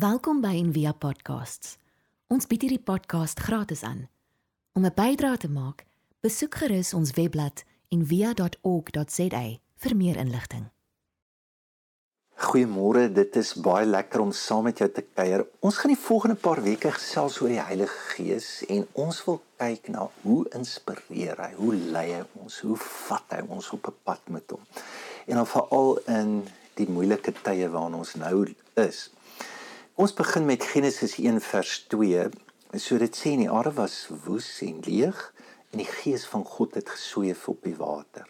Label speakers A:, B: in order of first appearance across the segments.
A: Welkom by Envia Podcasts. Ons bied hierdie podcast gratis aan. Om 'n bydrae te maak, besoek gerus ons webblad en via.org.za vir meer inligting.
B: Goeiemôre, dit is baie lekker om saam met jou te kuier. Ons gaan die volgende paar weke gesels oor die Heilige Gees en ons wil kyk na hoe inspireer hy, hoe lei hy ons, hoe vat hy ons op 'n pad met hom. En dan veral in die moeilike tye waarin ons nou is. Ons begin met Genesis 1 vers 2. So dit sê in die aarde was woes en leeg en die gees van God het gesweef op die water.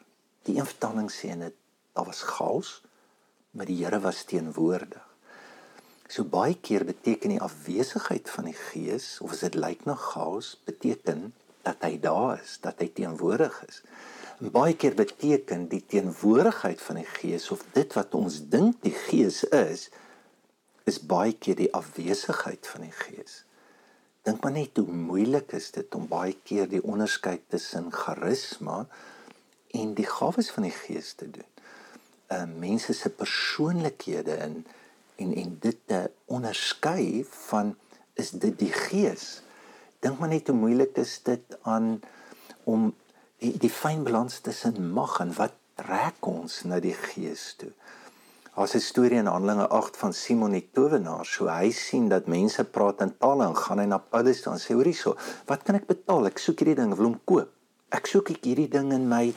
B: Die een vertaling sê dit daar was chaos, maar die Here was teenwoordig. So baie keer beteken die afwesigheid van die gees of as dit lyk na chaos, beteken dat hy daar is, dat hy teenwoordig is. En baie keer beteken die teenwoordigheid van die gees of dit wat ons dink die gees is, is baie keer die afwesigheid van die gees dink maar net hoe moeilik is dit om baie keer die onderskeid tussen charisma en die gawes van die Gees te doen. Uh mense se persoonlikhede in en en dit te onderskei van is dit die Gees. Dink maar net hoe moeilik is dit aan om die die fyn balans tussen mag en wat trek ons na die Gees toe. Daar's 'n storie in Handelinge 8 van Simon die towenaar. So hy sien dat mense praat in tale en gaan hy na Paulus toe en sê: "Hoor hierso, wat kan ek betaal? Ek soek hierdie ding, wil hom koop. Ek soek ek hierdie ding in my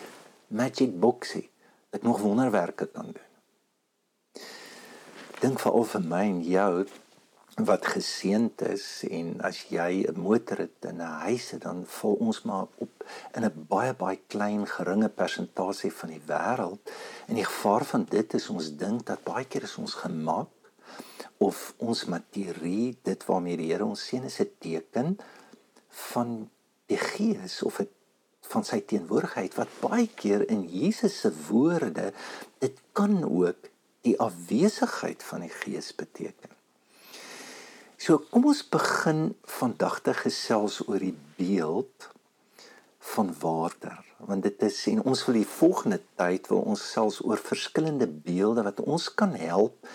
B: magic boxie. Ek nog wonderwerke kan doen." Dink vir al vir my en jou wat geseënd is en as jy 'n motor het en 'n huis het dan val ons maar op in 'n baie baie klein geringe persentasie van die wêreld en die gevaar van dit is ons dink dat baie keer is ons gemak of ons materie dit waarmee die Here ons seën is 'n teken van die gees of 'n van sy teenwoordigheid wat baie keer in Jesus se woorde dit kan ook die afwesigheid van die gees beteken So kom ons begin vandag te gesels oor die beeld van water want dit is en ons wil die volgende tyd wil ons selfs oor verskillende beelde wat ons kan help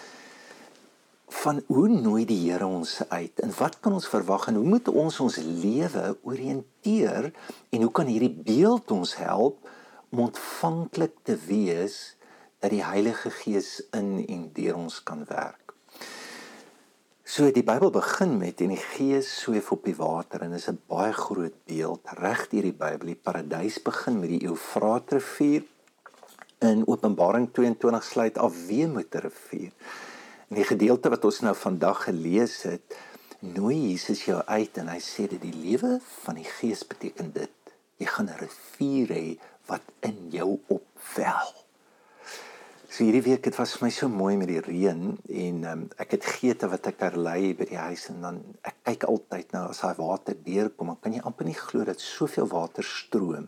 B: van hoe nooi die Here ons uit en wat kan ons verwag en hoe moet ons ons lewe orienteer en hoe kan hierdie beeld ons help om ontvanklik te wees dat die Heilige Gees in en deur ons kan werk So die Bybel begin met en die Gees sweef op die water en is 'n baie groot beeld reg deur die Bybel. Die paradys begin met die Eufratrivier in Openbaring 22 sluit af weer met 'n rivier. In die gedeelte wat ons nou vandag gelees het, nooi Jesus jou uit en hy sê dat die lewe van die Gees beteken dit. Jy gaan 'n rivier hê wat in jou opwel. So hierdie week het was vir my so mooi met die reën en um, ek het geete wat ek herlei by die huis en dan ek kyk altyd nou as daai water deurkom, dan kan jy amper nie glo dat soveel water stroom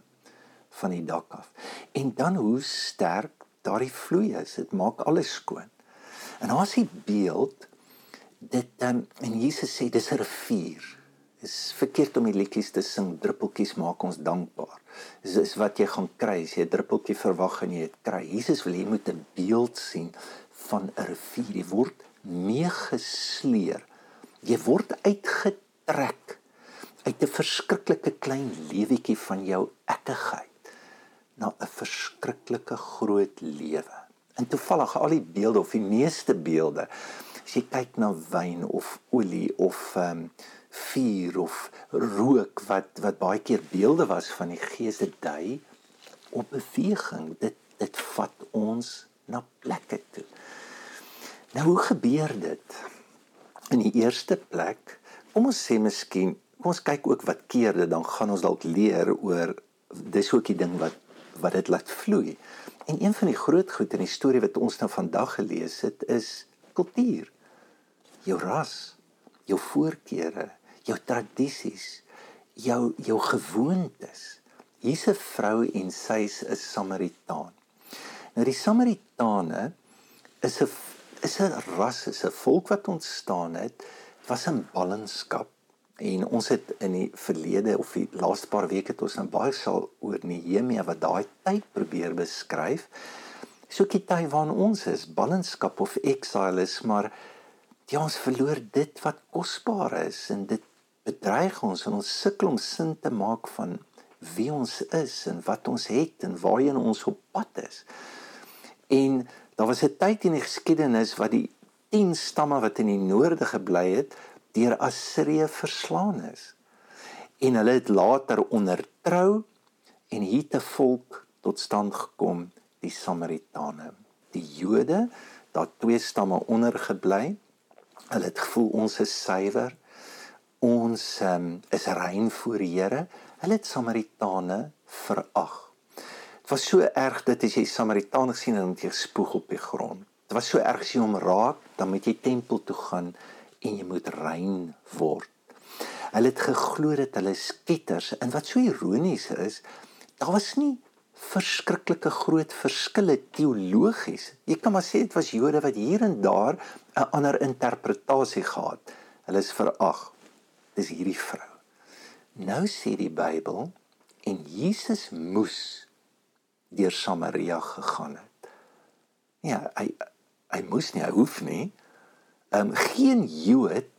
B: van die dak af. En dan hoe sterk daardie vloei is, dit maak alles skoon. En as jy beeld dit um, en Jesus sê dis 'n rivier is verkeerd om die liedjies te sing druppeltjies maak ons dankbaar. Dis is wat jy gaan kry as jy 'n druppeltjie verwag en jy dit kry. Jesus wil hê jy moet 'n beeld sien van 'n rivier. Jy word meegesleer. Jy word uitgetrek uit 'n verskriklike klein lewetjie van jou ekkigheid na 'n verskriklike groot lewe. En toevallig al die beelde of die meeste beelde as jy kyk na wyn of olie of ehm um, vuur of rook wat wat baie keer beelde was van die gees dit dui op beweging dit dit vat ons na plekke toe. Nou hoe gebeur dit? In die eerste plek kom ons sê miskien kom ons kyk ook wat keer dit dan gaan ons dalk leer oor dis ook die ding wat wat dit laat vloei. En een van die groot goed in die storie wat ons nou vandag gelees het is kultuur jou ras jou voorkeure jou tradisies, jou jou gewoontes. Hier's 'n vrou en sy's 'n Samaritaan. Nou die Samaritane is 'n is 'n ras, is 'n volk wat ontstaan het was in ballingskap en ons het in die verlede of die laaste paar weke het ons nou baie sal oor Nehemia wat daai tyd probeer beskryf. So kyk jy waar ons is, ballingskap of exile is, maar Ja, ons verloor dit wat kosbaar is en dit bedreig ons en ons sukkel om sin te maak van wie ons is en wat ons het en waarheen ons op pad is. En daar was 'n tyd in die geskiedenis wat die 10 stamme wat in die noorde gebly het deur Assirië verslaan is. En hulle het later ondertrou en hier te volk tot stand gekom, die Samaritane. Die Jode, daar twee stamme ondergebly. Hulle het gevoel ons is suiwer. Ons um, is rein voor die Here. Hulle het Samaritane verag. Dit was so erg dat as jy Samaritane sien en jy spoeg op die grond. Dit was so erg as jy hom raak, dan moet jy tempel toe gaan en jy moet rein word. Hulle het geglo dat hulle sketters en wat so ironies is, daar was nie verskriklike groot verskille teologies. Jy kan maar sê dit was Jode wat hier en daar 'n ander interpretasie gehad. Hulle is verag. Dis hierdie vrou. Nou sê die Bybel en Jesus moes deur Samaria gegaan het. Ja, hy hy moes nie, hy hoef nie. Ehm um, geen Jood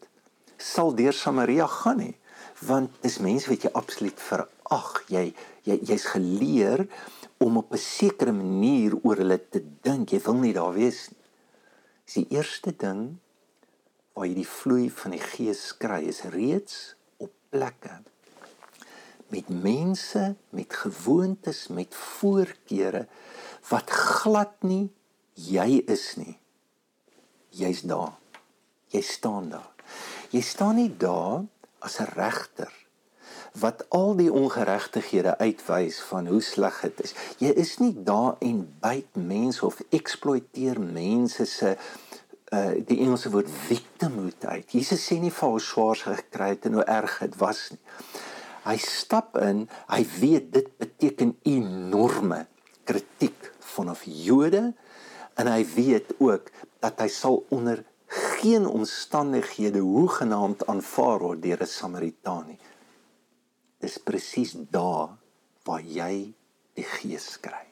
B: sal deur Samaria gaan nie, want dis mense wat jy absoluut verag. Jy jy jy's geleer om op 'n sekere manier oor hulle te dink. Jy wil nie daar wees nie. Dis die eerste ding waar jy die vloei van die Gees kry is reeds op plekke met mense met gewoontes met voorkeure wat glad nie jy is nie jy's daar jy staan daar jy staan nie daar as 'n regter wat al die ongeregtighede uitwys van hoe sleg dit is. Jy is nie daar en byt mense of eksploiteer mense se uh die Engelse woord victimhood uit. Jesus sê nie vir hoe swaar gekry het en hoe erg dit was nie. Hy stap in, hy weet dit beteken enorme kritiek vanaf Jode en hy weet ook dat hy sal onder geen omstandighede hoegenaamd aanvaar word deur 'n Samaritaan nie dis presies daar waar jy die gees kry.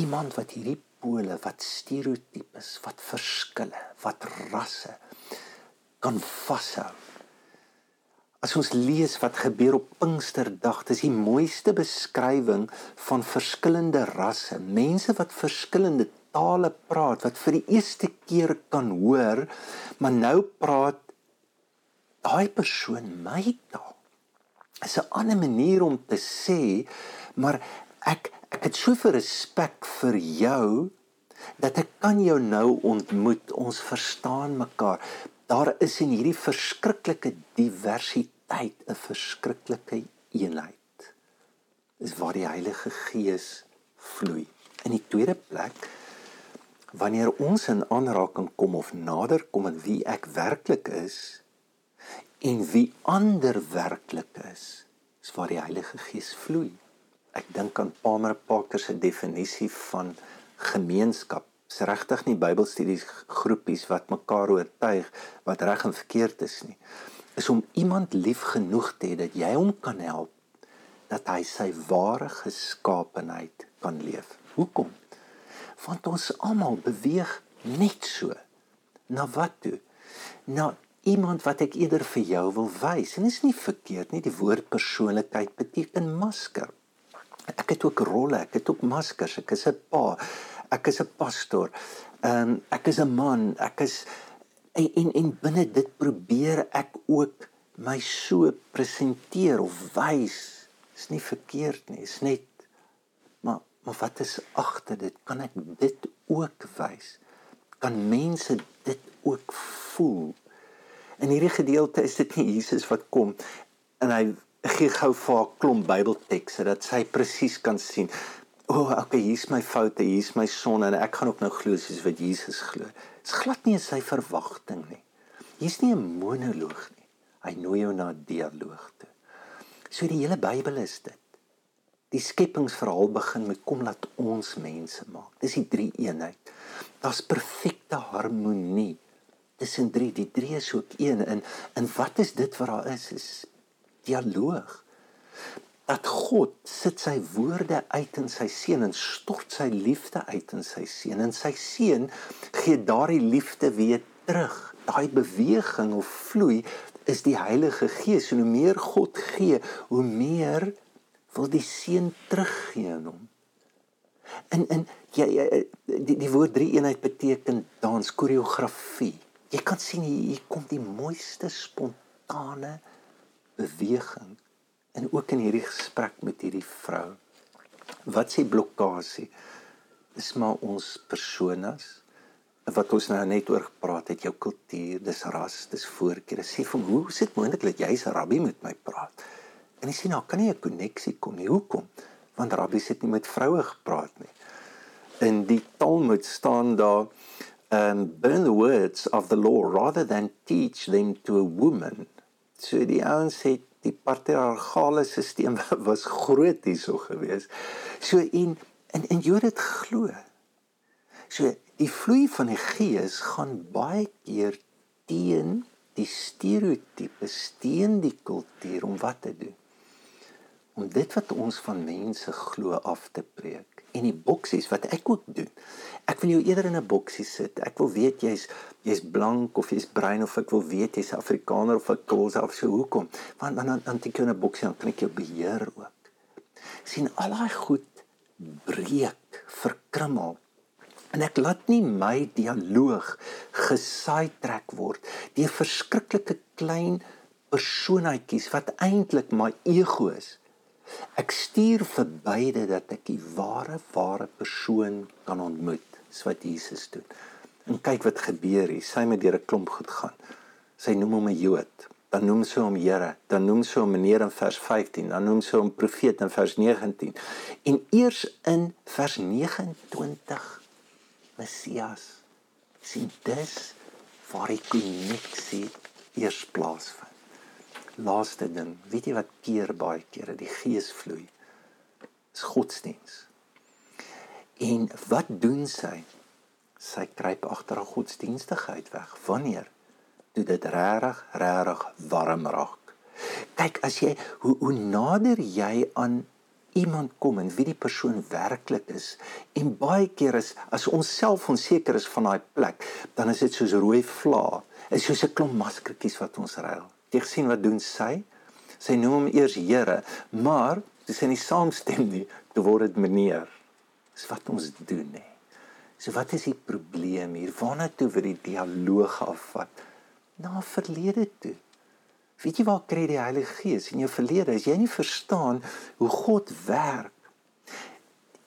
B: Iemand wat hierdie pole, wat stereotypes, wat verskille, wat rasse kan vashou. As ons lees wat gebeur op Pinksterdag, dis die mooiste beskrywing van verskillende rasse, mense wat verskillende tale praat wat vir die eerste keer kan hoor, maar nou praat daai persoon my taal is 'n ander manier om te sê, maar ek ek het soveel respek vir jou dat ek kan jou nou ontmoet. Ons verstaan mekaar. Daar is in hierdie verskriklike diversiteit 'n verskriklike eenheid. Dis waar die Heilige Gees vloei. In die tweede plek wanneer ons in aanraking kom of nader kom met wie ek werklik is, en wie ander werklik is, is waar die Heilige Gees vloei. Ek dink aan Palmer Parker se definisie van gemeenskap. Dis regtig nie Bybelstudies groepies wat mekaar oortuig wat reg en verkeerd is nie. Is om iemand lief genoeg te hê dat jy hom kan help dat hy sy ware geskaapenheid kan leef. Hoekom? Want ons almal beweeg net so. Na wat toe? Na iemand wat ek eerder vir jou wil wys. En dit is nie verkeerd nie. Die woord persoonlikheid beteken masker. Ek het ook rolle, ek het ook maskers. Ek is 'n pa. Ek is 'n pastoor. Ehm um, ek is 'n man. Ek is en en, en binne dit probeer ek ook my so presenteer of wys. Is nie verkeerd nie. Is net maar maar wat is agter dit? Kan ek dit ook wys? Kan mense dit ook voel? In hierdie gedeelte is dit nie Jesus wat kom en hy gee gou vir 'n klomp Bybeltekste dat sy presies kan sien. O, oh, okay, hier's my foute, hier's my sonde en ek gaan ook nou glo soos wat Jesus glo. Dit is glad nie sy verwagting nie. Hier's nie 'n monoloog nie. Hy nooi jou na 'n dialoog toe. So die hele Bybel is dit. Die skepingsverhaal begin met kom laat ons mense maak. Dis die drie eenheid. Daar's perfekte harmonie tussen drie die drie is ook een en en wat is dit wat daar is is dialoog dat God sit sy woorde uit in sy seun en stort sy liefde uit in sy seun en sy seun gee daardie liefde weer terug daai beweging of vloei is die Heilige Gees. En hoe meer God gee, hoe meer wil die Seun teruggee aan hom. En en ja, ja die die woord drie eenheid beteken dans koreografie. Jy kan sien hier kom die mooiste spontane beweging en ook in hierdie gesprek met hierdie vrou. Wat sê blokkade? Dis maar ons personas wat ons nou net oor gepraat het, jou kultuur, dis ras, dis voorkeure. Sê vir hoe is dit moontlik dat jy's 'n rabbi met my praat? En hy sê nou, kan nie 'n koneksie kom nie. Hoekom? Want rabbies het nie met vroue gepraat nie. In die Talmud staan daar um burn the words of the law rather than teach them to a woman. So die ouens het die patriargale stelsel was groot hierso gewees. So en en en jy het glo. So die vloei van die gees gaan baie keer teen die stereotipe, teen die kultuur om wat te doen. Om dit wat ons van mense glo af te preek. En die boksies wat ek ook doen. Ek wil jou eerder in 'n boksie sit. Ek wil weet jy's jy's blank of jy's bruin of ek wil weet jy's Afrikaner of ek kos of so hoekom? Want dan dan dan tik jy 'n boksie dan kan ek jou beheer ook. sien al daai goed breek, verkrummel En ek laat nie my dialoog gesaai trek word deur verskriklike klein persoonheidjies wat eintlik my ego is. Ek stuur verby dit dat ek die ware ware persoon kan ontmoet, so wat Jesus doen. En kyk wat gebeur hier. Sy met deur 'n klomp goed gaan. Sy noem hom 'n Jood, dan noem sy hom Here, dan noem sy hom meneer in vers 15, dan noem sy hom profeet in vers 19. En eers in vers 29 Messias. sien dis waar die koneksie eers plaasvind. Laaste ding, weet jy wat keer baie kere die gees vloei? Is godsdiens. En wat doen sy? Sy kruip agter haar godsdienstigheid weg. Wanneer? Toe dit regtig, regtig warm raak. Kyk, as jy hoe hoe nader jy aan iemand kom en wie die persoon werklik is en baie keer is as ons self onseker is van daai plek dan is dit soos rooi vla is soos 'n klomp maskertjies wat ons ruil jy gesien wat doen sy sy noem hom eers Here maar dis nie saamstem nie toe word dit meneer dis wat ons doen nê so wat is die probleem hier waarna toe vir die dialoog afvat na verlede toe Weet jy waar kry die Heilige Gees in jou verlede? As jy nie verstaan hoe God werk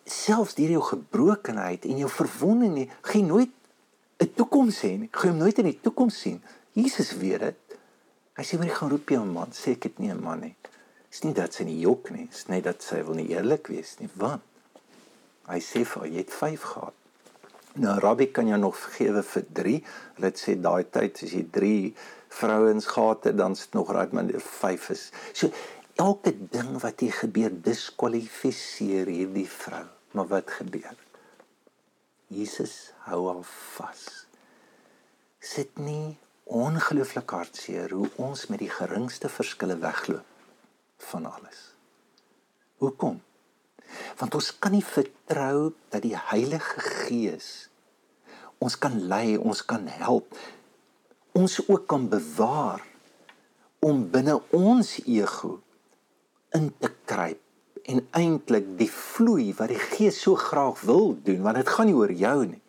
B: selfs deur jou gebrokenheid en jou verwonding nie, gaan nooit 'n toekoms hê nie. Gaan nooit in die toekoms sien. Jesus weet dit. Hy sê wanneer jy gaan roep jou man, sê ek dit nie 'n man nie. Dis nie dat sy nie jok nie, dis net dat sy wil nie eerlik wees nie. Want hy sê vir jy het 5 gehad. Nou Rabbi kan jou nog vergewe vir 3. Hulle sê daai tyd as jy 3 vrouens gehad het dan sit nog raak maar 5 is. So elke ding wat hier gebeur diskwalifiseer hierdie vrou. Maar wat gebeur? Jesus hou haar vas. Sit nie ongelooflik hartseer hoe ons met die geringste verskille wegloop van alles. Hoekom? Want ons kan nie vertrou dat die Heilige Gees ons kan lei, ons kan help ons ook kan bewaar om binne ons ego in te kruip en eintlik die vloei wat die Gees so graag wil doen want dit gaan nie oor jou nie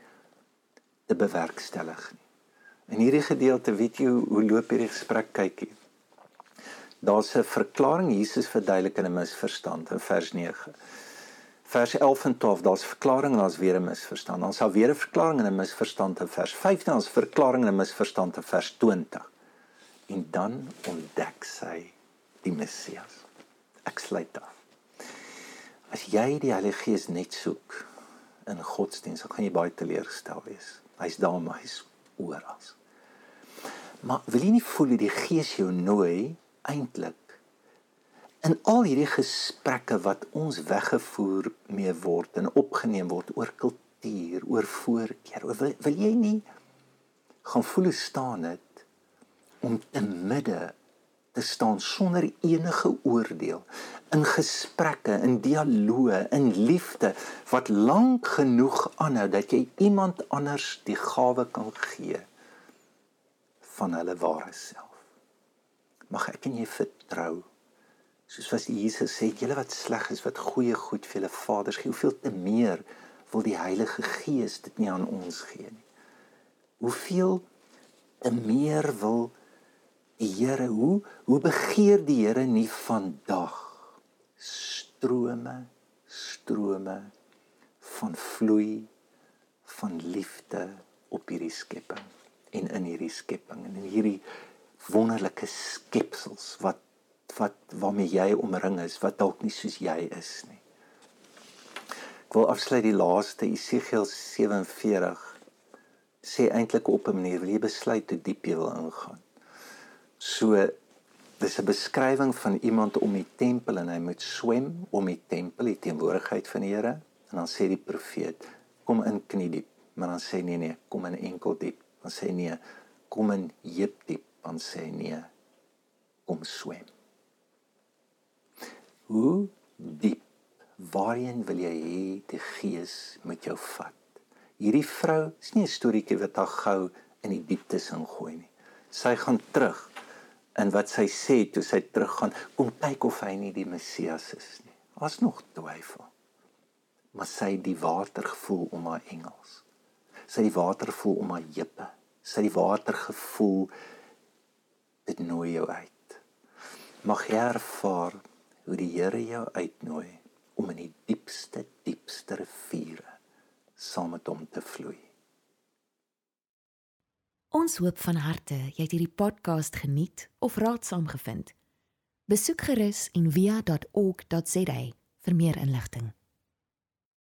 B: te bewerkstellig nie. In hierdie gedeelte weet jy hoe, loop hierdie gesprek kyk hier. Daar's 'n verklaring Jesus verduidelik in 'n misverstand in vers 9 vers 11 en 12 daar's verklaring en daar's weer 'n misverstand. Dan sal weer 'n verklaring en 'n misverstand in vers 15 ons verklaring en 'n misverstand in vers 20. En dan ontdek sy die Messias. Ek sluit af. As jy die Heilige Gees net soek in godsdienst, gaan jy baie teleurgestel wees. Hy's daar maar hy's oral. Maar wil jy nie voel die Gees jou nooi eintlik in al hierdie gesprekke wat ons weggevoer mee word en opgeneem word oor kultuur, oor voorkeur, oor, wil, wil jy nie gaan voel hoe staan dit om te midde te staan sonder enige oordeel in gesprekke, in dialoë, in liefde wat lank genoeg aanhou dat jy iemand anders die gawe kan gee van hulle ware self. Mag ek en jy vertrou soos wat Jesus sê, julle wat sleg is, wat goeie goed vir julle vaders gee, hoeveel te meer wil die Heilige Gees dit nie aan ons gee nie. Hoeveel te meer wil die Here, hoe hoe begeer die Here nie vandag strome strome van vloei van liefde op hierdie skepping en in hierdie skepping en in hierdie wonderlike skepsels wat wat waarmee jy omring is wat dalk nie soos jy is nie. Ek wil afsluit die laaste Esegiel 47 sê eintlik op 'n manier wil jy besluit hoe diep jy wil ingaan. So dis 'n beskrywing van iemand om die tempel en hy moet swem om die tempel, die teenwoordigheid van die Here en dan sê die profeet kom in knie diep, maar dan sê nee nee, kom in enkel diep. Dan sê nee, kom in heup diep, dan sê nee, kom swem. Hoe diep waarheen wil jy hê die gees met jou vat? Hierdie vrou is nie 'n storieetjie wat haar gou in die dieptes ingooi nie. Sy gaan terug in wat sy sê toe sy teruggaan, kom kyk of hy nie die Messias is nie. Daar's nog twyfel. Maar sy het die water gevoel om haar engels. Sy het die water gevoel om haar heupe. Sy het die water gevoel dit nooi jou uit. Mag jy ervaar hoe die Here jou uitnooi om in die diepste diepste riviere saam met hom te vloei.
A: Ons hoop van harte jy het hierdie podcast geniet of raadsaam gevind. Besoek gerus en via.ok.za vir meer inligting.